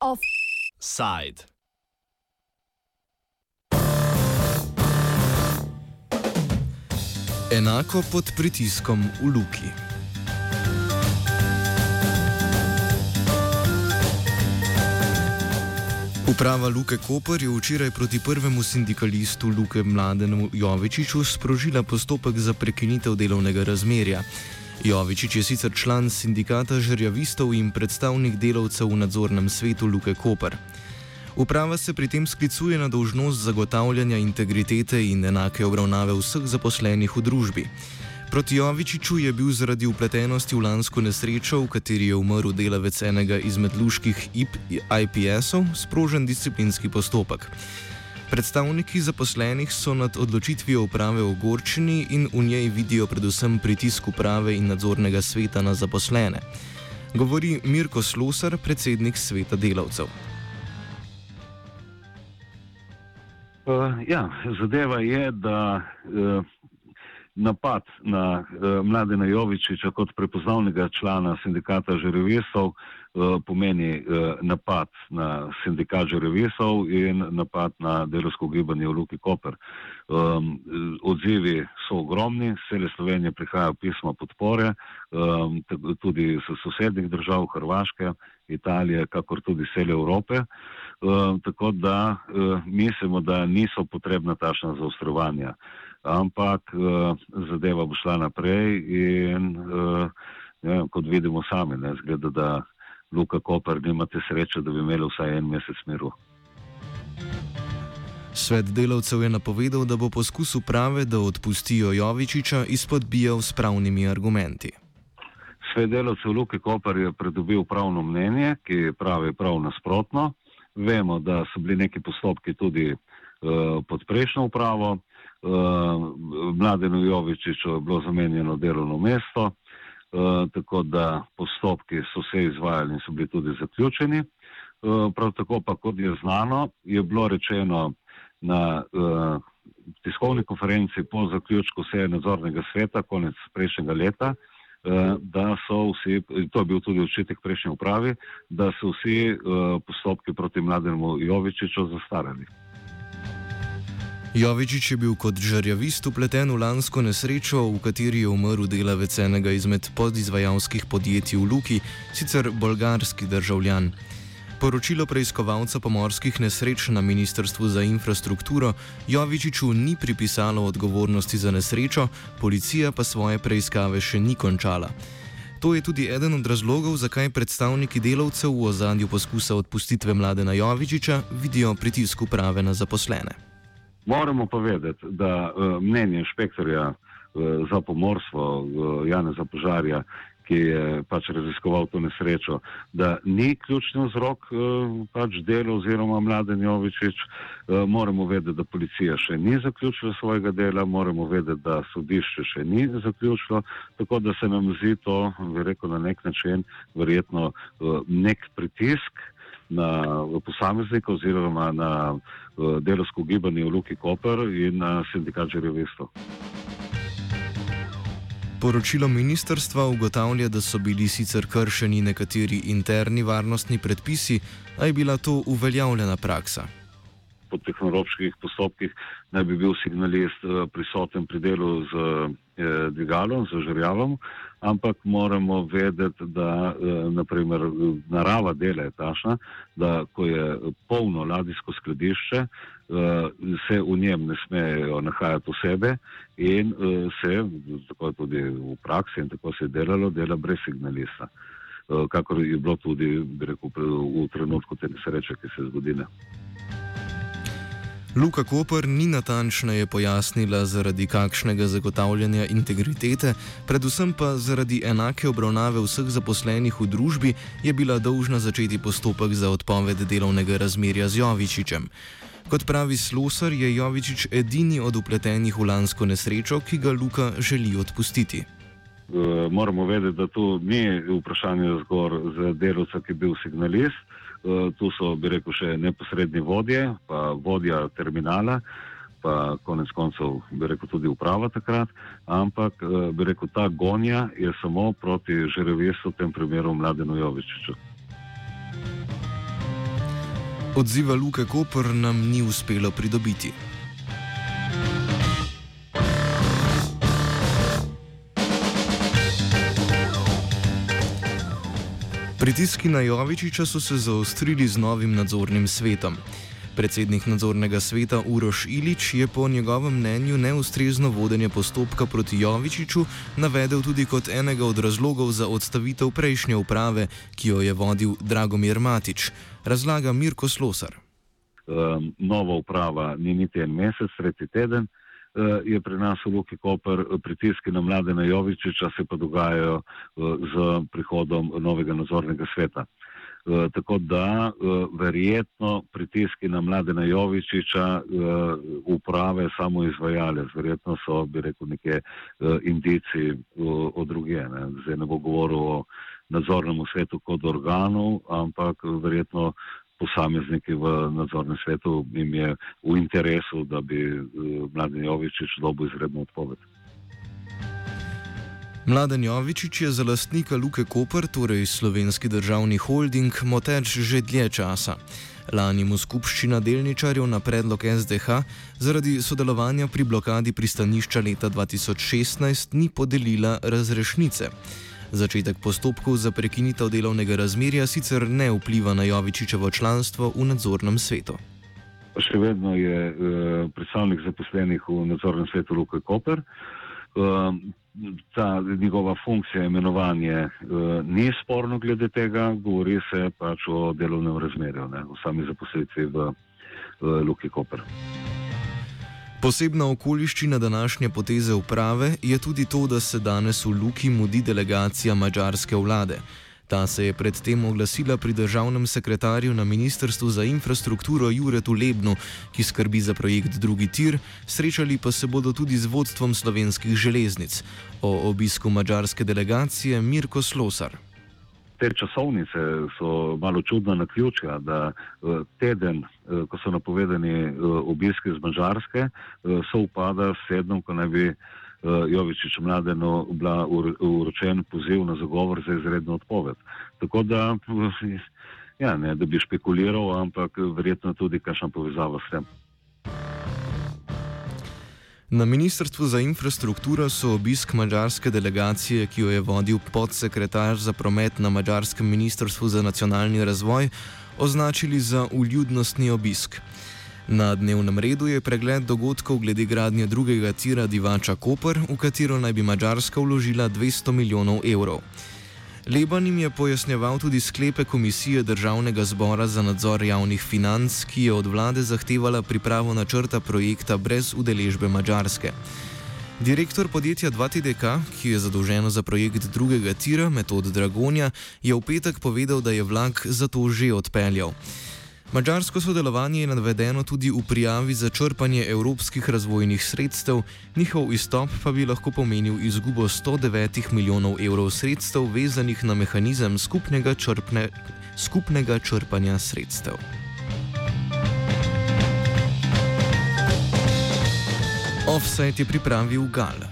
Offside. Enako pod pritiskom v luki. Uprava Luke Koper je včeraj proti prvemu sindikalistu Luke Mladenu Jovičiču sprožila postopek za prekinitev delovnega razmerja. Jovičič je sicer član sindikata žrjavistov in predstavnik delavcev v nadzornem svetu Luke Koper. Uprava se pri tem sklicuje na dolžnost zagotavljanja integritete in enake obravnave vseh zaposlenih v družbi. Proti Jovičiču je bil zaradi upletenosti v lansko nesrečo, v kateri je umrl delavec enega izmed luških IPS-ov, sprožen disciplinski postopek. Predstavniki zaposlenih so nad odločitvijo uprave ogorčeni in v njej vidijo predvsem pritisk uprave in nadzornega sveta na zaposlene. Govori Mirko Slosar, predsednik sveta delavcev. Uh, ja, zadeva je, da uh, napad na uh, Mladena Jovičiča kot prepoznavnega člana sindikata žerevesov uh, pomeni uh, napad na sindikat žerevesov in napad na delovsko gibanje v Luki Koper. Um, odzivi so ogromni, cele Slovenije prihajajo pisma podpore, um, tudi iz sosednjih držav, Hrvaške, Italije, kakor tudi cele Evrope. Uh, tako da uh, mislimo, da niso potrebna tašna zaostrovanja, ampak uh, zadeva bo šla naprej in uh, ne, kot vidimo sami, ne zgleda, da Luka Koper nimate sreče, da bi imeli vsaj en mesec miru. Svet delavcev je napovedal, da bo poskus uprave, da odpustijo Jovičiča, izpodbijal s pravnimi argumenti. Svet delavcev Luke Koper je pridobil pravno mnenje, ki pravi prav nasprotno. Vemo, da so bili neki postopki tudi uh, pod prejšnjo upravo. Uh, Mladenu Jovičiču je bilo zamenjeno delovno mesto, uh, tako da postopki so se izvajali in so bili tudi zaključeni. Uh, prav tako pa, kot je znano, je bilo rečeno na tiskovni konferenci po zaključku seje nadzornega sveta konec prejšnjega leta, da so vsi, to je bil tudi očitek prejšnje upravi, da so vsi postopki proti mlademu Jovičiču zastarali. Jovičič je bil kot žrjavist upleten v lansko nesrečo, v kateri je umrl delavec enega izmed podizvajalskih podjetij v Luki, sicer bolgarski državljan. Poročilo preiskovalca pomorskih nesreč na Ministrstvu za infrastrukturo Jovičiču ni pripisalo odgovornosti za nesrečo, policija pa svoje preiskave še ni končala. To je tudi eden od razlogov, zakaj predstavniki delavcev v ozadju poskusa odpustitve mladena Jovičiča vidijo pritisk uprave na zaposlene. Moramo pa vedeti, da uh, mnenje inšpektorja uh, za pomorstvo uh, Janeza Požarja ki je pač raziskoval to nesrečo, da ni ključni vzrok eh, pač dela oziroma mladen Jovičič. Eh, moramo vedeti, da policija še ni zaključila svojega dela, moramo vedeti, da sodišče še ni zaključilo, tako da se nam zdi to, bi rekel, na nek način verjetno eh, nek pritisk na posameznika oziroma na delovsko gibanje v Luki Koper in na sindikat žerevistov. Poročilo ministrstva ugotavlja, da so bili sicer kršeni nekateri interni varnostni predpisi, a je bila to uveljavljena praksa. Po tehnoloških postopkih naj bi bil signalist eh, prisoten pri delu z eh, dvigalom, z žrjavom, ampak moramo vedeti, da eh, naprimer, narava dela je tašna, da ko je polno ladijsko skladišče, se v njem ne smejo nahajati osebe in se, tako je tudi v praksi in tako se je delalo, dela brez signalista, kakor je bilo tudi rekel, v trenutku te nesreče, ki se je zgodila. Luka Koper ni natančneje pojasnila, zaradi kakšnega zagotavljanja integritete, predvsem pa zaradi enake obravnave vseh zaposlenih v družbi, je bila dolžna začeti postopek za odpoved delovnega razmerja z Jovičičem. Kot pravi Slosar, je Jovičič edini od upletenih v lansko nesrečo, ki ga Luka želi odpustiti. Uh, moramo vedeti, da to ni vprašanje zgor za delovca, ki je bil signalist. Eh, tu so, bi rekel, še neposredni vodje, pa vodja terminala. pa konec koncev bi rekel tudi uprava takrat, ampak bi rekel ta gonja je samo proti Žerevesu, v tem primeru Mladenu Jovičiču. Odziva Luke Koper nam ni uspelo pridobiti. Pritiski na Jovičiča so se zaostrili z novim nadzornim svetom. Predsednik nadzornega sveta Uroš Ilič je po njegovem mnenju neustrezno vodenje postopka proti Jovičiču navedel tudi kot enega od razlogov za odstavitev prejšnje uprave, ki jo je vodil Dragomir Matič, razlaga Mirko Slosar. Um, nova uprava ni niti en mesec, tretji teden. Eh, je pri nas v Luki Koper eh, pritiski na mlade Jovičiča se pa dogajajo eh, z prihodom novega nadzornega sveta. Tako da verjetno pritiski na mlade Jovičiča uprave samo izvajalec, verjetno so, bi rekel, neke indici o druge. Ne. Zdaj ne bo govoril o nadzornem svetu kot organu, ampak verjetno posamezniki v nadzornem svetu jim je v interesu, da bi uh, Mladen Jovičič dobil izredno odpoved. Mladen Jovičič je za lastnika Luke Koper, torej slovenski državni holding, moteč že dlje časa. Lani mu skupščina delničarjev na predlog SDH zaradi sodelovanja pri blokadi pristanišča leta 2016 ni podelila razrešnice. Začetek postopkov za prekinitev delovnega razmerja sicer ne vpliva na Jovičičevo članstvo v nadzornem svetu. Še vedno je uh, predstavnik zaposlenih v nadzornem svetu Luka Koper. Uh, ta njegova funkcija imenovanje uh, ni sporno glede tega, govori se pač o delovnem razmerju, ne, o sami zaposlitvi v uh, Luki Koper. Posebna okoliščina današnje poteze uprave je tudi to, da se danes v Luki mudi delegacija mađarske vlade. Ta se je predtem oglasila pri državnem sekretarju na Ministrstvu za infrastrukturo Juretu Lebnu, ki skrbi za projekt Drugi tir, srečali pa se bodo tudi z vodstvom slovenskih železnic. O obisku mađarske delegacije Mirko Slosar te časovnice so malo čudna na ključja, da eh, teden, eh, ko so napovedani eh, obiski z Mačarske, so upada s sedmom, ko naj bi Jovičič mladeno bila uročen poziv na zagovor za izredno odpoved. Tako da, ja, ne da bi špekuliral, ampak verjetno tudi kakšna povezava s tem. Na Ministrstvu za infrastrukturo so obisk mađarske delegacije, ki jo je vodil podsekretar za promet na Mađarskem ministrstvu za nacionalni razvoj, označili za uljudnostni obisk. Na dnevnem redu je pregled dogodkov glede gradnje drugega tira Divača Koper, v katero naj bi Mađarska vložila 200 milijonov evrov. Leban jim je pojasnjeval tudi sklepe Komisije Državnega zbora za nadzor javnih financ, ki je od vlade zahtevala pripravo načrta projekta brez udeležbe Mačarske. Direktor podjetja 2TDK, ki je zadolženo za projekt drugega tira, metod Dragonja, je v petek povedal, da je vlak za to že odpeljal. Mačarsko sodelovanje je navedeno tudi v prijavi za črpanje evropskih razvojnih sredstev, njihov izstop pa bi lahko pomenil izgubo 109 milijonov evrov sredstev vezanih na mehanizem skupnega, črpne, skupnega črpanja sredstev. Offset je pripravil Gal.